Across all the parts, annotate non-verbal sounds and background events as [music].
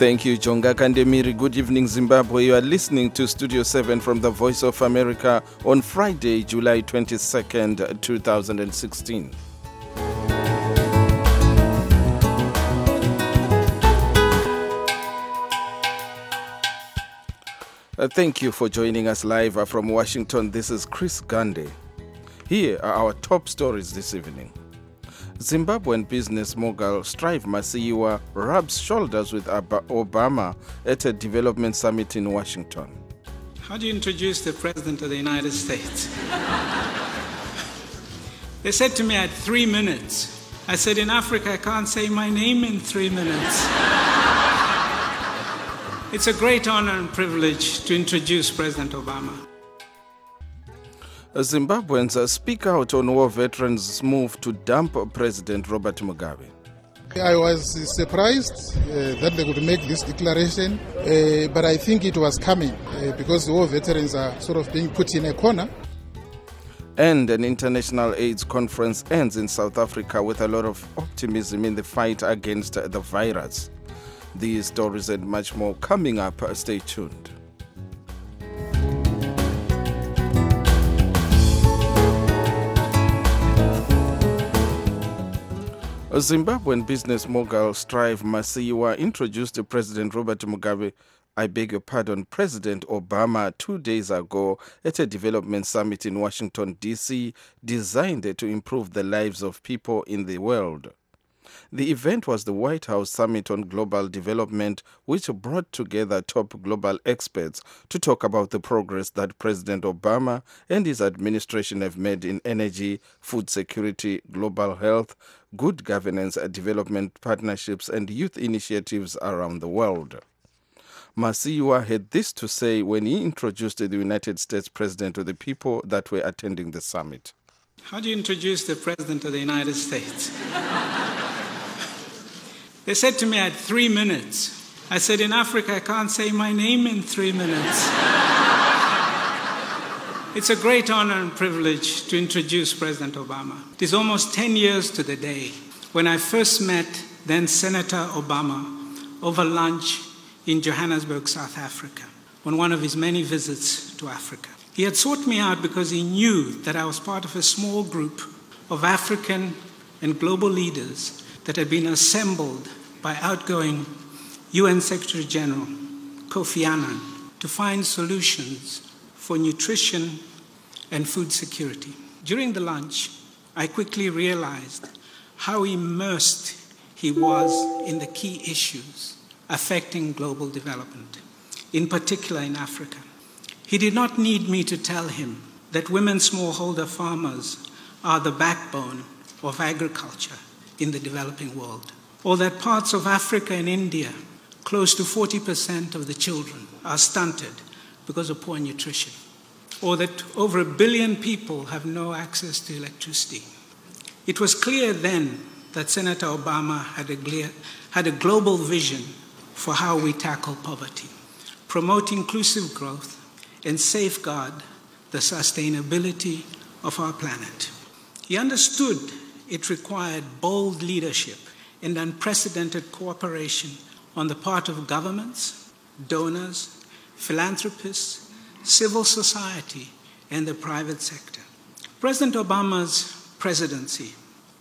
Thank you, Jonga Kandemiri. Good evening, Zimbabwe. You are listening to Studio 7 from the Voice of America on Friday, July 22nd, 2016. Uh, thank you for joining us live uh, from Washington. This is Chris Gande. Here are our top stories this evening. Zimbabwean business mogul Strive Masiyiwa rubs shoulders with Obama at a development summit in Washington. How do you introduce the President of the United States? they said to me, I had three minutes. I said, In Africa, I can't say my name in three minutes. it's a great honor and privilege to introduce President Obama. Zimbabweans speak out on war veterans' move to dump President Robert Mugabe. I was surprised uh, that they could make this declaration, uh, but I think it was coming uh, because the war veterans are sort of being put in a corner. And an international AIDS conference ends in South Africa with a lot of optimism in the fight against the virus. These stories and much more coming up. Stay tuned. Zimbabwean business mogul Strive Masiyiwa introduced President Robert Mugabe, I beg your pardon, President Obama two days ago at a development summit in Washington, D.C., designed to improve the lives of people in the world. The event was the White House Summit on Global Development, which brought together top global experts to talk about the progress that President Obama and his administration have made in energy, food security, global health, good governance, development partnerships, and youth initiatives around the world. Masiyiwa had this to say when he introduced the United States President to the people that were attending the summit. How do you introduce the President of the United States? They said to me, I had three minutes. I said, In Africa, I can't say my name in three minutes. [laughs] it's a great honor and privilege to introduce President Obama. It is almost 10 years to the day when I first met then Senator Obama over lunch in Johannesburg, South Africa, on one of his many visits to Africa. He had sought me out because he knew that I was part of a small group of African and global leaders that had been assembled by outgoing UN Secretary General Kofi Annan to find solutions for nutrition and food security. During the lunch, I quickly realized how immersed he was in the key issues affecting global development, in particular in Africa. He did not need me to tell him that women smallholder farmers are the backbone of agriculture in the developing world, or that parts of Africa and India, close to 40% of the children, are stunted because of poor nutrition, or that over a billion people have no access to electricity. It was clear then that Senator Obama had a, clear, had a global vision for how we tackle poverty, promote inclusive growth, and safeguard the sustainability of our planet. He understood it required bold leadership and unprecedented cooperation on the part of governments, donors, philanthropists, civil society, and the private sector. President Obama's presidency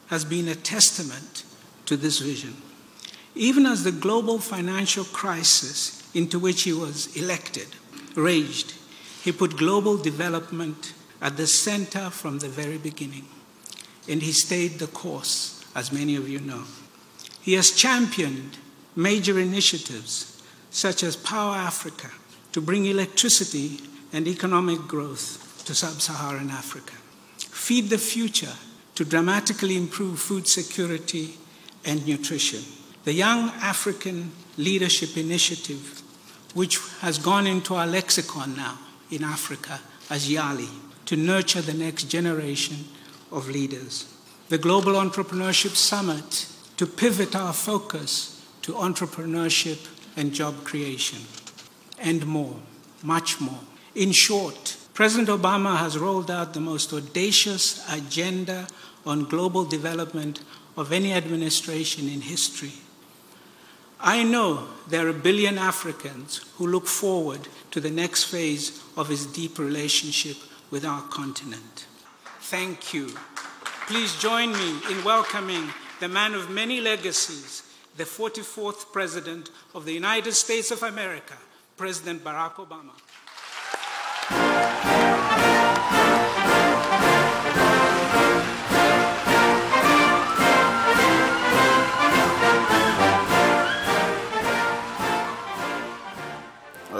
has been a testament to this vision. Even as the global financial crisis into which he was elected raged, he put global development at the center from the very beginning and he stayed the course, as many of you know. He has championed major initiatives such as Power Africa to bring electricity and economic growth to sub Saharan Africa, Feed the Future to dramatically improve food security and nutrition, the Young African Leadership Initiative, which has gone into our lexicon now in Africa as YALI, to nurture the next generation of leaders. The Global Entrepreneurship Summit to pivot our focus to entrepreneurship and job creation, and more, much more. In short, President Obama has rolled out the most audacious agenda on global development of any administration in history. I know there are a billion Africans who look forward to the next phase of his deep relationship with our continent. Thank you. Please join me in welcoming the man of many legacies, the 44th President of the United States of America, President Barack Obama.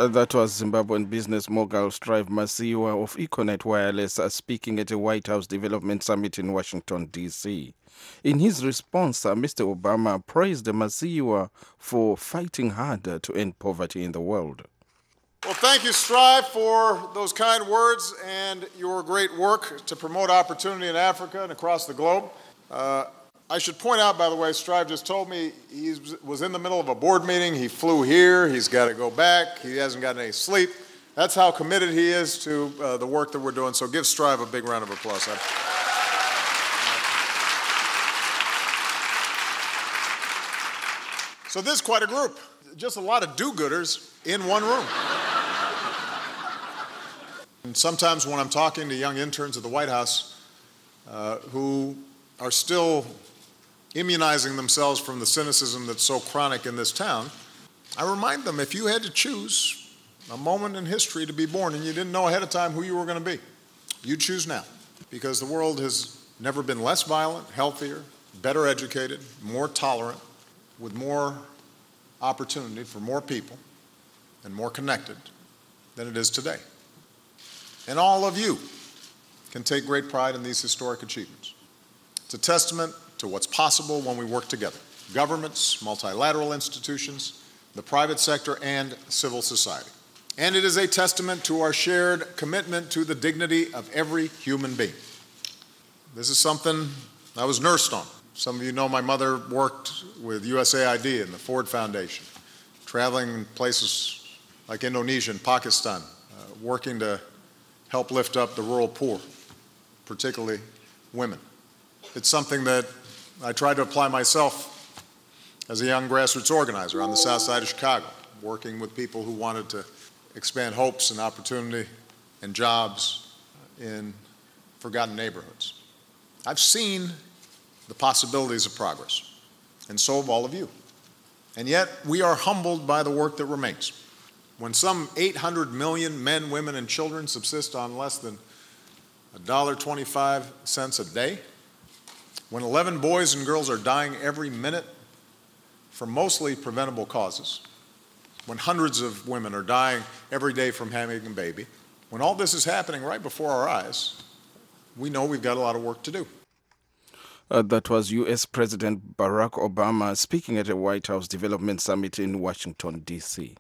That was Zimbabwean business mogul Strive Masiyiwa of Econet Wireless uh, speaking at a White House Development Summit in Washington, D.C. In his response, uh, Mr. Obama praised Masiyiwa for fighting hard uh, to end poverty in the world. Well, thank you, Strive, for those kind words and your great work to promote opportunity in Africa and across the globe. Uh, I should point out, by the way, Strive just told me he was in the middle of a board meeting. He flew here. He's got to go back. He hasn't gotten any sleep. That's how committed he is to uh, the work that we're doing. So give Strive a big round of applause. So this is quite a group. Just a lot of do-gooders in one room. and sometimes when I'm talking to young interns at the White House uh, who are still immunizing themselves from the cynicism that's so chronic in this town, I remind them if you had to choose a moment in history to be born and you didn't know ahead of time who you were going to be, you choose now. Because the world has never been less violent, healthier, better educated, more tolerant, with more opportunity for more people and more connected than it is today. And all of you can take great pride in these historic achievements. It's a testament to what's possible when we work together governments, multilateral institutions, the private sector, and civil society. And it is a testament to our shared commitment to the dignity of every human being. This is something I was nursed on. Some of you know my mother worked with USAID and the Ford Foundation, traveling places like Indonesia and Pakistan, uh, working to help lift up the rural poor, particularly women. It's something that I tried to apply myself as a young grassroots organizer on the south side of Chicago, working with people who wanted to expand hopes and opportunity and jobs in forgotten neighborhoods. I've seen the possibilities of progress, and so have all of you. And yet, we are humbled by the work that remains. When some 800 million men, women, and children subsist on less than $1.25 a day, when 11 boys and girls are dying every minute from mostly preventable causes, when hundreds of women are dying every day from having a baby, when all this is happening right before our eyes, we know we've got a lot of work to do. Uh, that was U.S. President Barack Obama speaking at a White House Development Summit in Washington, D.C.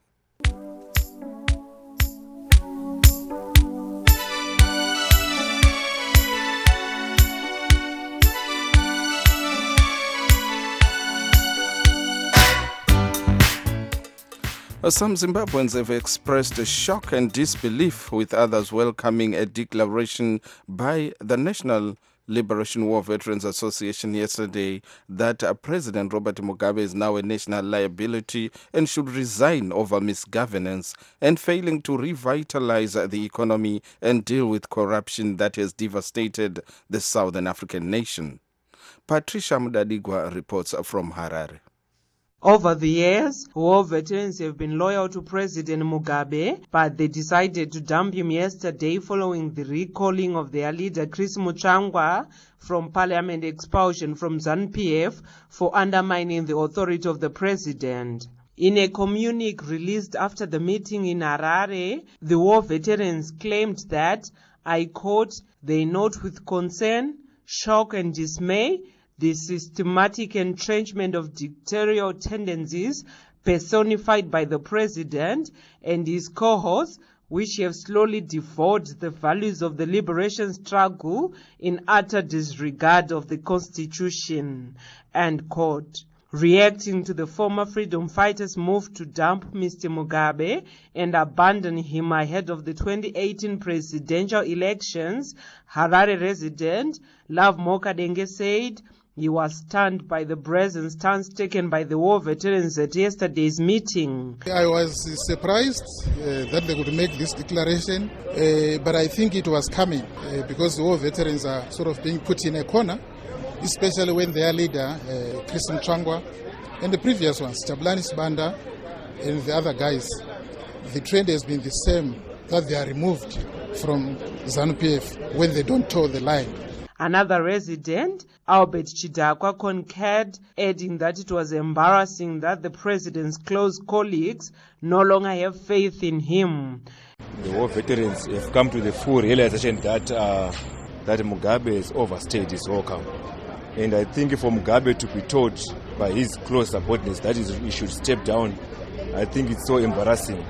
some Zimbabweans have expressed shock and disbelief, with others welcoming a declaration by the National Liberation War Veterans Association yesterday that uh, President Robert Mugabe is now a national liability and should resign over misgovernance and failing to revitalize the economy and deal with corruption that has devastated the Southern African nation. Patricia Mudadigwa reports from Harare. Over the years, war veterans have been loyal to President Mugabe, but they decided to dump him yesterday following the recalling of their leader Chris Mutsvangwa from parliament expulsion from ZANU-PF for undermining the authority of the president. In a communique released after the meeting in Harare, the war veterans claimed that, I quote, they note with concern, shock and dismay the systematic entrenchment of dictatorial tendencies personified by the president and his cohorts which have slowly devoured the values of the liberation struggle in utter disregard of the constitution. And quote. Reacting to the former freedom fighters' move to dump Mr. Mugabe and abandon him ahead of the 2018 presidential elections, Harare resident Love Mokadenge said, He was stunned by the brazen stance taken by the war veterans at yesterday's meeting. I was surprised uh, that they would make this declaration, uh, but I think it was coming uh, because the war veterans are sort of being put in a corner, especially when their leader, uh, Chris Mutsvangwa, and the previous ones, Jabulani Sibanda, and the other guys, the trend has been the same that they are removed from ZANU PF when they don't toe the line. Another resident, Albert Chidakwa, concurred, adding that it was embarrassing that the president's close colleagues no longer have faith in him. The war veterans have come to the full realization that uh, that Mugabe has overstayed his welcome. And I think for Mugabe to be told by his close subordinates that he should step down, I think it's so embarrassing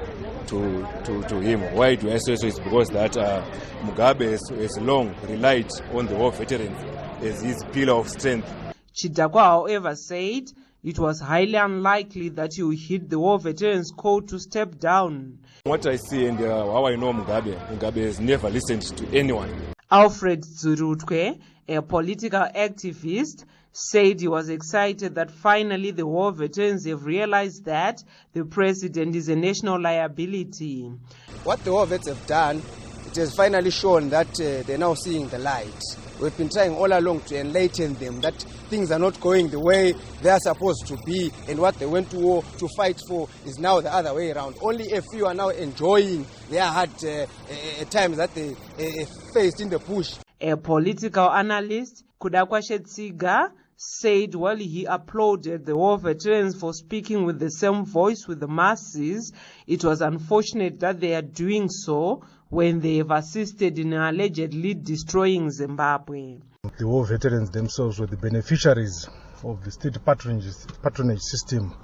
to, to, to him. Why do I say so? It's because that uh, Mugabe has, has long relied on the war veterans as his pillar of strength. Chidakwa, however, said it was highly unlikely that he would hit the war veterans call to step down. What I see and uh, how I know Mugabe, Mugabe has never listened to anyone. Alfred Zurutwe, a political activist, said he was excited that finally the war veterans have realized that the president is a national liability. What the war vets have done, it has finally shown that uh, they're now seeing the light. We've been trying all along to enlighten them that things are not going the way they are supposed to be, and what they went to war to fight for is now the other way around. Only a few are now enjoying their hard uh, uh, times that they uh, faced in the bush. A political analyst, Kudakwa Shetsiga, said while he applauded the war veterans for speaking with the same voice with the masses, it was unfortunate that they are doing so when they have assisted in allegedly destroying Zimbabwe. The war veterans themselves were the beneficiaries of the state patronage, patronage system,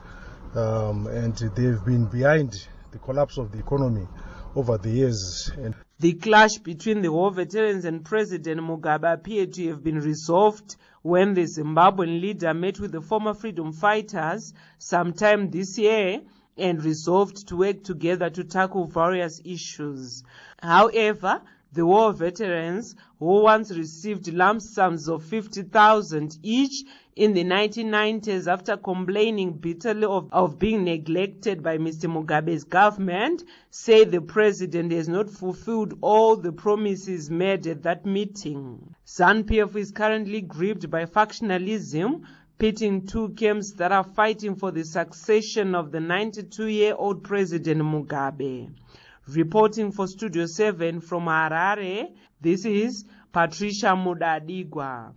um, and they've been behind the collapse of the economy over the years. And the clash between the war veterans and President Mugabe appeared to have been resolved when the Zimbabwean leader met with the former freedom fighters sometime this year and resolved to work together to tackle various issues. However, the war veterans who once received lump sums of 50,000 each in the 1990s after complaining bitterly of, of being neglected by Mr. Mugabe's government say the president has not fulfilled all the promises made at that meeting. ZANU-PF is currently gripped by factionalism pitting two camps that are fighting for the succession of the 92-year-old President Mugabe. Reporting for Studio 7 from Harare, this is Patricia Mudadigwa.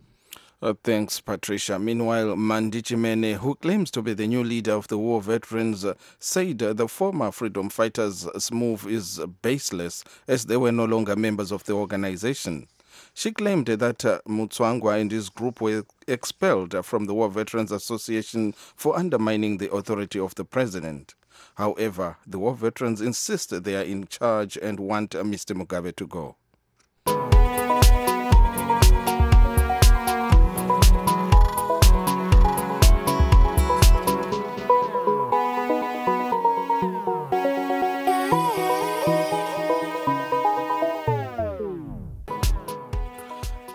Uh, thanks, Patricia. Meanwhile, Mandi Chimene, who claims to be the new leader of the war veterans, uh, said uh, the former freedom fighters' move is baseless as they were no longer members of the organization. She claimed that uh, and his group were expelled from the War Veterans Association for undermining the authority of the president. However, the war veterans insist they are in charge and want uh, Mr. Mugabe to go.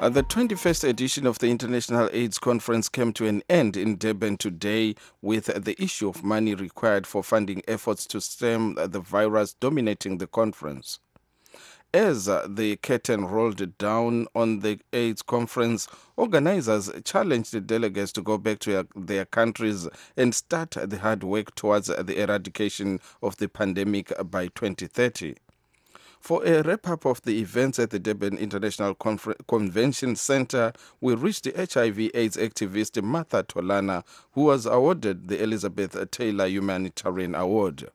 Uh, the 21st edition of the International AIDS Conference came to an end in Durban today with the issue of money required for funding efforts to stem the virus dominating the conference. As the curtain rolled down on the AIDS conference, organizers challenged the delegates to go back to their countries and start the hard work towards the eradication of the pandemic by 2030. For a wrap up of the events at the Durban International Confer- Convention Center, we reached the HIV AIDS activist Martha Tholanah, who was awarded the Elizabeth Taylor Humanitarian Award.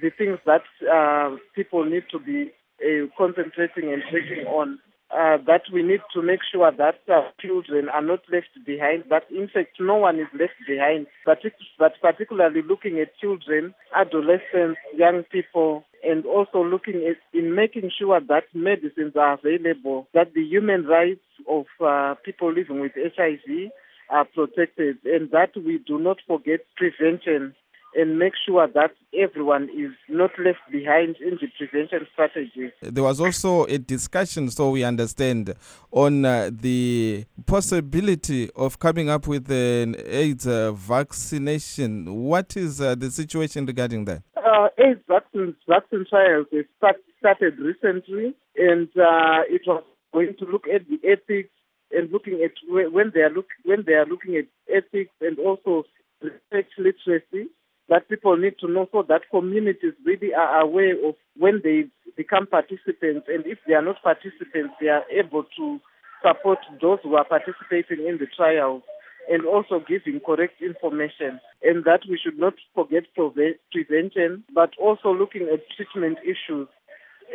The things that uh, people need to be uh, concentrating and taking on. Uh, that we need to make sure that uh, children are not left behind, that in fact no one is left behind, but, but particularly looking at children, adolescents, young people, and also looking at in making sure that medicines are available, that the human rights of uh, people living with HIV are protected, and that we do not forget prevention and make sure that everyone is not left behind in the prevention strategy. There was also a discussion, so we understand, on uh, the possibility of coming up with an AIDS uh, vaccination. What is uh, the situation regarding that? Uh, AIDS vaccine, vaccine trials have start, started recently, and uh, it was going to look at the ethics and looking at when they are look when they are looking at ethics and also research literacy that people need to know so that communities really are aware of when they become participants and if they are not participants they are able to support those who are participating in the trials and also giving correct information. And that we should not forget prevention but also looking at treatment issues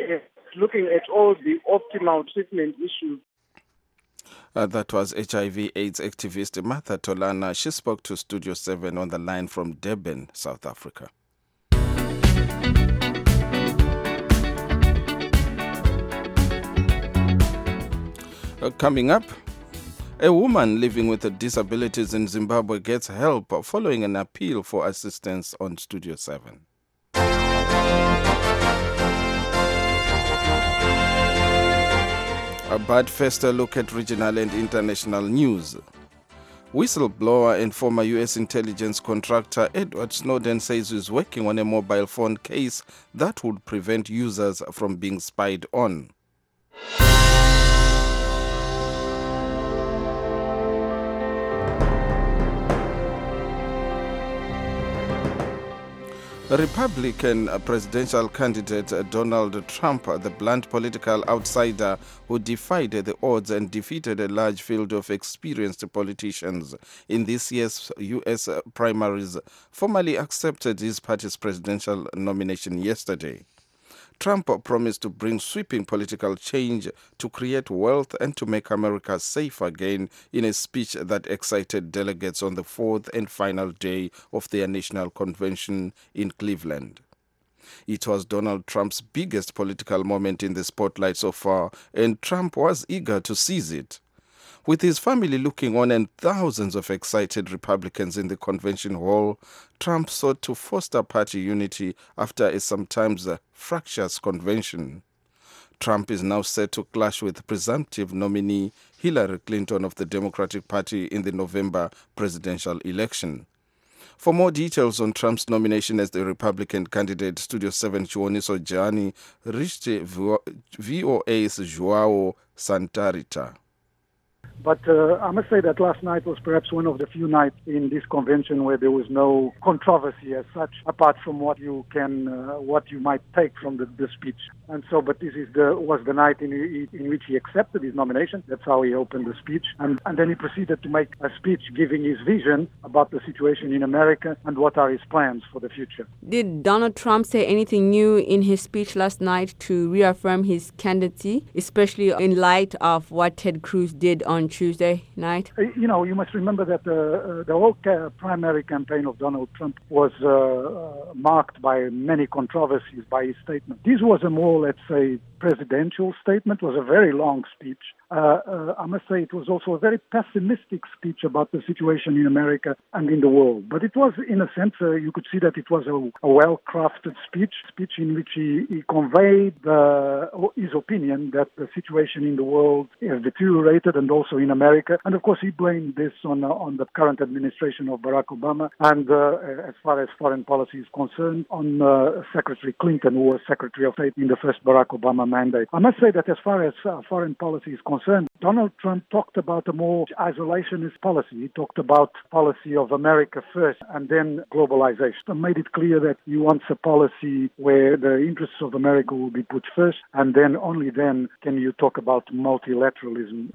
uh, looking at all the optimal treatment issues uh, that was HIV AIDS activist Martha Tholanah. She spoke to Studio 7 on the line from Durban, South Africa. Uh, coming up, a woman living with disabilities in Zimbabwe gets help following an appeal for assistance on Studio 7. But first, a look at regional and international news. Whistleblower and former U.S. intelligence contractor Edward Snowden says he's working on a mobile phone case that would prevent users from being spied on. Republican presidential candidate uh, Donald Trump, uh, the blunt political outsider who defied the odds and defeated a large field of experienced politicians in this year's U.S. primaries, formally accepted his party's presidential nomination yesterday. Trump promised to bring sweeping political change to create wealth and to make America safe again in a speech that excited delegates on the fourth and final day of their national convention in Cleveland. It was Donald Trump's biggest political moment in the spotlight so far, and Trump was eager to seize it. With his family looking on and thousands of excited Republicans in the convention hall, Trump sought to foster party unity after a sometimes fractious convention. Trump is now set to clash with presumptive nominee Hillary Clinton of the Democratic Party in the November presidential election. For more details on Trump's nomination as the Republican candidate, Studio 7 Chiwoniso Jani reached VOA's Joao Santa Rita. But uh, I must say that last night was perhaps one of the few nights in this convention where there was no controversy as such, apart from what you can, uh, what you might take from the, the speech. And so, but this is the was the night in, in which he accepted his nomination. That's how he opened the speech, and and then he proceeded to make a speech giving his vision about the situation in America and what are his plans for the future. Did Donald Trump say anything new in his speech last night to reaffirm his candidacy, especially in light of what Ted Cruz did on Tuesday night? Uh, you know, you must remember that uh, uh, the whole primary campaign of Donald Trump was uh, uh, marked by many controversies by his statement. This was a more, let's say, presidential statement. Was a very long speech. Uh, uh, I must say it was also a very pessimistic speech about the situation in America and in the world. But it was, in a sense, uh, you could see that it was a, a well-crafted speech, speech in which he, he conveyed his opinion that the situation in the world has deteriorated and also in America. And of course, he blamed this on on the current administration of Barack Obama and, as far as foreign policy is concerned, on Secretary Clinton, who was Secretary of State in the first Barack Obama mandate. I must say that as far as uh, foreign policy is concerned, Donald Trump talked about a more isolationist policy. He talked about policy of America first and then globalization. And made it clear that he wants a policy where the interests of America will be put first, and then only then can you talk about multilateralism.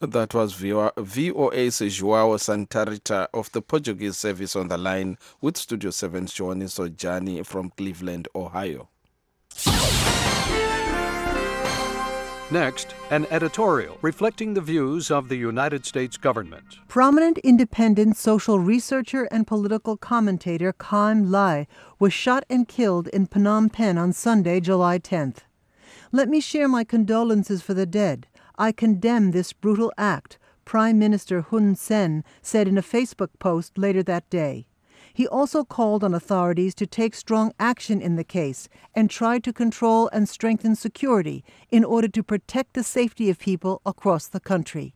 That was VOA's Joao Santa Rita of the Portuguese service on the line with Studio 7's Chiwoniso Jani from Cleveland, Ohio. Next, an editorial reflecting the views of the United States government. Prominent independent social researcher and political commentator Kem Ley was shot and killed in Phnom Penh on Sunday, July 10th. Let me share my condolences for the dead. I condemn this brutal act, Prime Minister Hun Sen said in a Facebook post later that day. He also called on authorities to take strong action in the case and try to control and strengthen security in order to protect the safety of people across the country.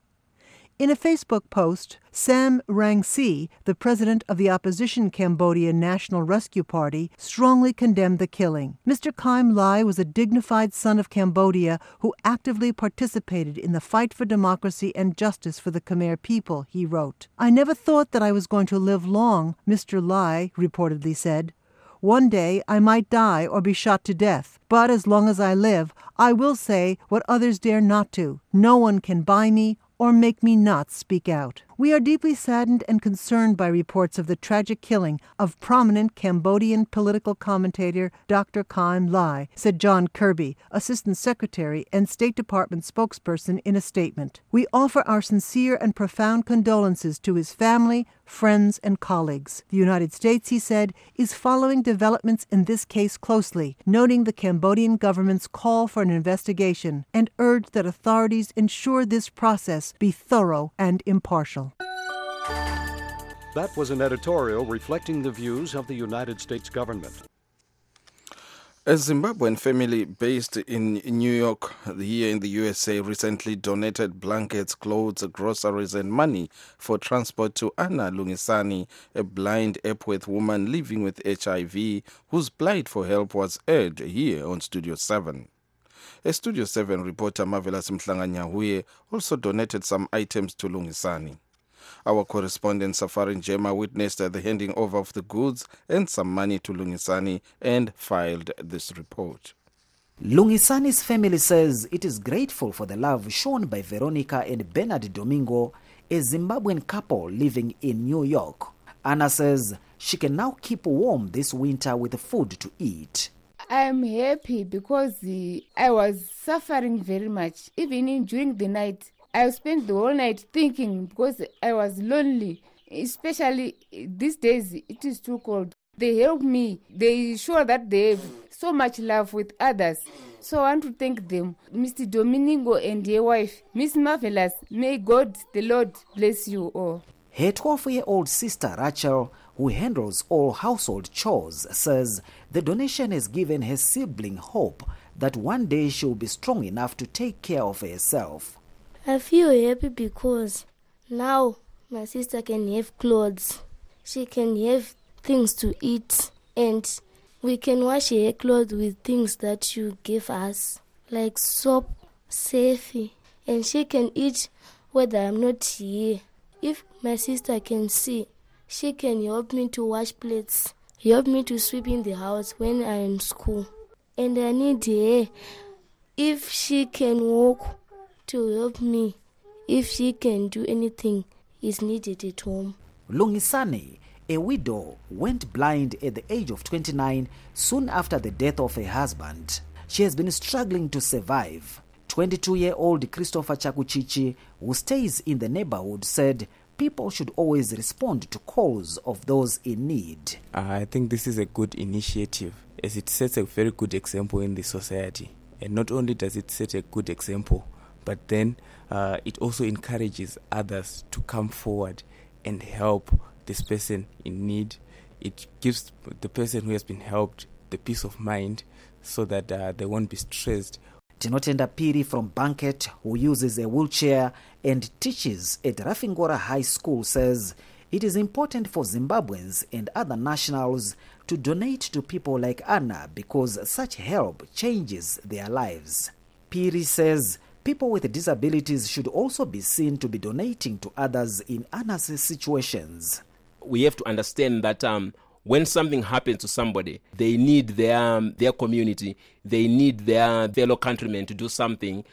In a Facebook post, Sam Rainsy, the president of the opposition Cambodian National Rescue Party, strongly condemned the killing. Mr. Kem Ley was a dignified son of Cambodia who actively participated in the fight for democracy and justice for the Khmer people, he wrote. I never thought that I was going to live long, Mr. Ley reportedly said. One day I might die or be shot to death, but as long as I live, I will say what others dare not to. No one can buy me or make me not speak out. We are deeply saddened and concerned by reports of the tragic killing of prominent Cambodian political commentator Dr. Kem Ley, said John Kirby, Assistant Secretary and State Department spokesperson, in a statement. We offer our sincere and profound condolences to his family, friends, and colleagues. The United States, he said, is following developments in this case closely, noting the Cambodian government's call for an investigation and urged that authorities ensure this process be thorough and impartial. That was an editorial reflecting the views of the United States government. A Zimbabwean family based in New York, here in the USA, recently donated blankets, clothes, groceries, and money for transport to Anna Lungisani, a blind Epworth woman living with HIV, whose plight for help was aired here on Studio 7. A Studio 7 reporter, Marvelous Mhlanganyahuye, also donated some items to Lungisani. Our correspondent Safari Njema witnessed the handing over of the goods and some money to Lungisani and filed this report. Lungisani's family says it is grateful for the love shown by Veronica and Bernard Domingo, a Zimbabwean couple living in New York. Anna says she can now keep warm this winter with food to eat. I'm happy because I was suffering very much. Even during the night, I spent the whole night thinking because I was lonely. Especially these days, it is too cold. They help me. They show that they have so much love with others. So I want to thank them, Mr. Domingo and their wife, Miss Marvelous. May God, the Lord, bless you all. Her 12 year old sister Rachel, who handles all household chores, says the donation has given her sibling hope that one day she will be strong enough to take care of herself. I feel happy because now my sister can have clothes, she can have things to eat, and we can wash her clothes with things that you give us, like soap, safe, and she can eat whether I'm not here. If my sister can see, she can help me to wash plates, help me to sweep in the house when I'm in school. And I need her. If she can walk to help me, if she can do anything is needed at home. Lungisani, a widow, went blind at the age of 29 soon after the death of her husband. She has been struggling to survive. 22 year old Christopher Chakuchichi, who stays in the neighborhood, said people should always respond to calls of those in need. I think this is a good initiative as it sets a very good example in the society. And not only does it set a good example, but then uh, it also encourages others to come forward and help this person in need. It gives the person who has been helped the peace of mind so that uh, they won't be stressed. Tinotenda Piri from Banket, who uses a wheelchair and teaches at Raffingora High School, says it is important for Zimbabweans and other nationals to donate to people like Anna because such help changes their lives. Piri says people with disabilities should also be seen to be donating to others in Anna's situations. We have to understand that um, when something happens to somebody, they need their um, their community, they need their fellow countrymen to do something,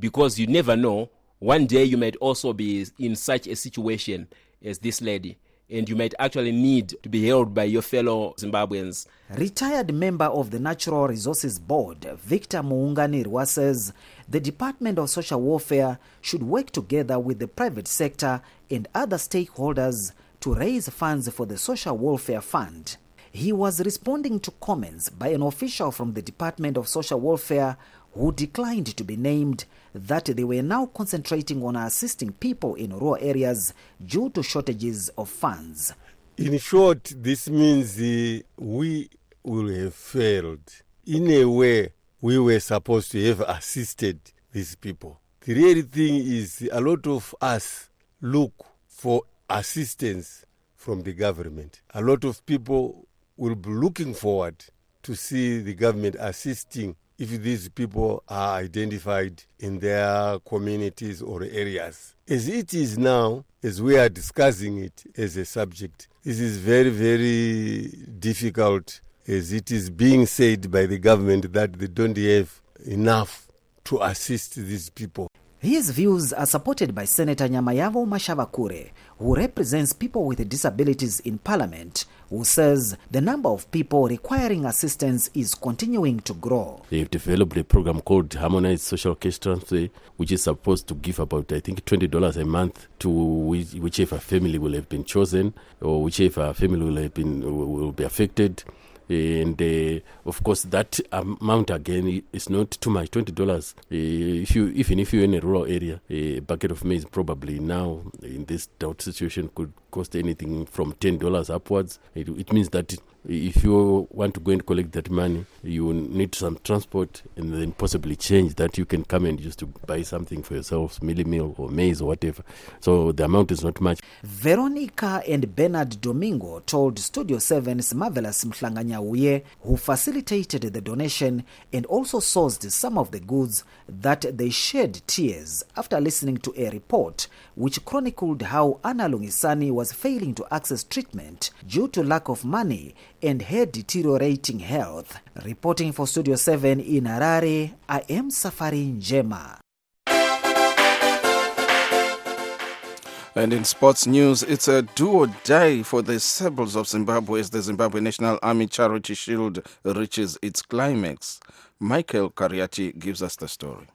because you never know. One day you might also be in such a situation as this lady, and you might actually need to be held by your fellow Zimbabweans. Retired member of the Natural Resources Board, Victor Muunganirwa says the Department of Social Welfare should work together with the private sector and other stakeholders to raise funds for the Social Welfare Fund. He was responding to comments by an official from the Department of Social Welfare who declined to be named that they were now concentrating on assisting people in rural areas due to shortages of funds. In short, this means uh, we will have failed. In a way, we were supposed to have assisted these people. The real thing is a lot of us look for assistance from the government. A lot of people will be looking forward to see the government assisting if these people are identified in their communities or areas. As it is now, as we are discussing it as a subject, this is very, very difficult as it is being said by the government that they don't have enough to assist these people. His views are supported by Senator Nyamayabo Mashavakure, who represents people with disabilities in Parliament, who says the number of people requiring assistance is continuing to grow. They've developed a program called Harmonized Social Cash Transfer, which is supposed to give about, I think, $20 a month to whichever family will have been chosen or whichever family will have been will be affected and uh, of course that amount again is not too much. Twenty dollars uh, if you even if you're in a rural area a bucket of maize probably now in this drought situation could cost anything from ten dollars upwards. It, it means that if you want to go and collect that money you need some transport and then possibly change that. You can come and use to buy something for yourself mealie meal or maize or whatever. So the amount is not much. Veronica and Bernard Domingo told Studio 7's Marvelous Mhlanganyahuye, who facilitated the donation and also sourced some of the goods, that they shed tears after listening to a report which chronicled how Anna Lungisani was failing to access treatment due to lack of money and her deteriorating health. Reporting for Studio 7 in Harare, I am Safari Njema. And in sports news, it's a do or die for the Sables of Zimbabwe as the Zimbabwe National Army Charity Shield reaches its climax. Michael Kariati gives us the story.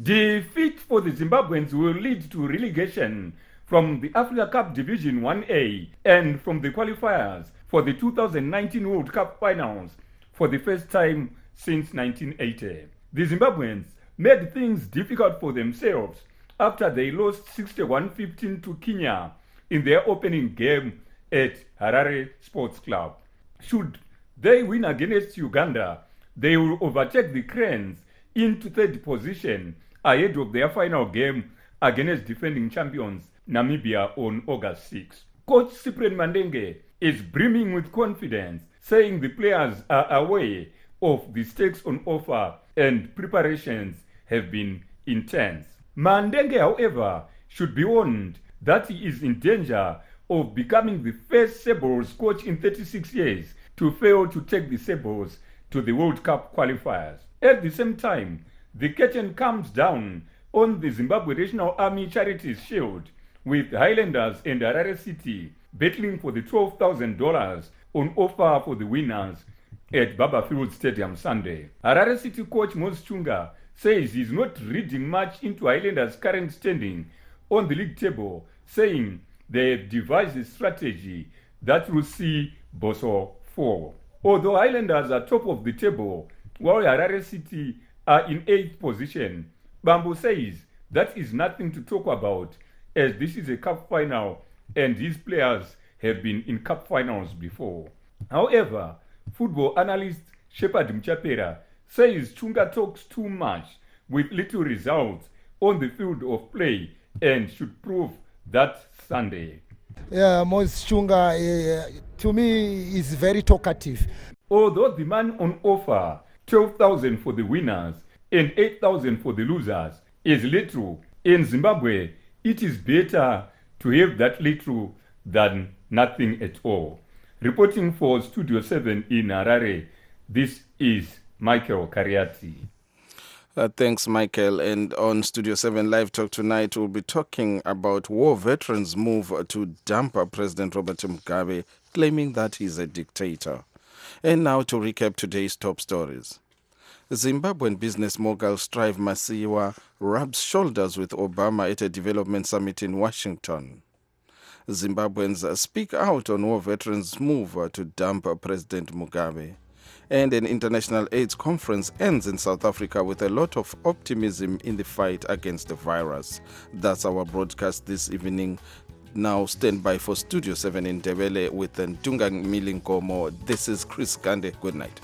Defeat for the Zimbabweans will lead to relegation from the Africa Cup Division 1A and from the qualifiers for the 2019 World Cup finals for the first time since 1980. The Zimbabweans made things difficult for themselves after they lost 61-15 to Kenya in their opening game at Harare Sports Club. Should they win against Uganda, they will overtake the Cranes into third position ahead of their final game against defending champions Namibia on August 6. Coach Cyprian Mandenge is brimming with confidence, saying the players are aware of the stakes on offer and preparations have been intense. Mandenge, however, should be warned that he is in danger of becoming the first Sebos coach in 36 years to fail to take the Sebos to the World Cup qualifiers. At the same time, the curtain comes down on the Zimbabwe National Army Charities Shield, with Highlanders and Harare City battling for the $12,000 on offer for the winners at Baba Field Stadium Sunday. Harare City coach Mos Chunga says he's not reading much into Highlanders' current standing on the league table, saying they have devised a strategy that will see Boso fall. Although Highlanders are top of the table, while Harare City are in eighth position, Bambo says that is nothing to talk about as this is a cup final and these players have been in cup finals before. However, football analyst Shepard Mchapera says Chunga talks too much with little results on the field of play and should prove that Sunday. Yeah, Moses Chunga, uh, to me, is very talkative. Although the man on offer, 12,000 for the winners and 8,000 for the losers, is little, in Zimbabwe, it is better to have that little than nothing at all. Reporting for Studio 7 in Harare, this is Michael Kariati. Uh, thanks, Michael. And on Studio 7 Live Talk tonight, we'll be talking about war veterans' move to dump President Robert Mugabe, claiming that he's a dictator. And now to recap today's top stories. Zimbabwean business mogul Strive Masiyiwa rubs shoulders with Obama at a development summit in Washington. Zimbabweans speak out on war veterans' move to dump President Mugabe and an international AIDS conference ends in South Africa with a lot of optimism in the fight against the virus. That's our broadcast this evening. now stand by for Studio 7 in Ndebele with Ntungamili Nkomo. This is Chris Gande. Good night.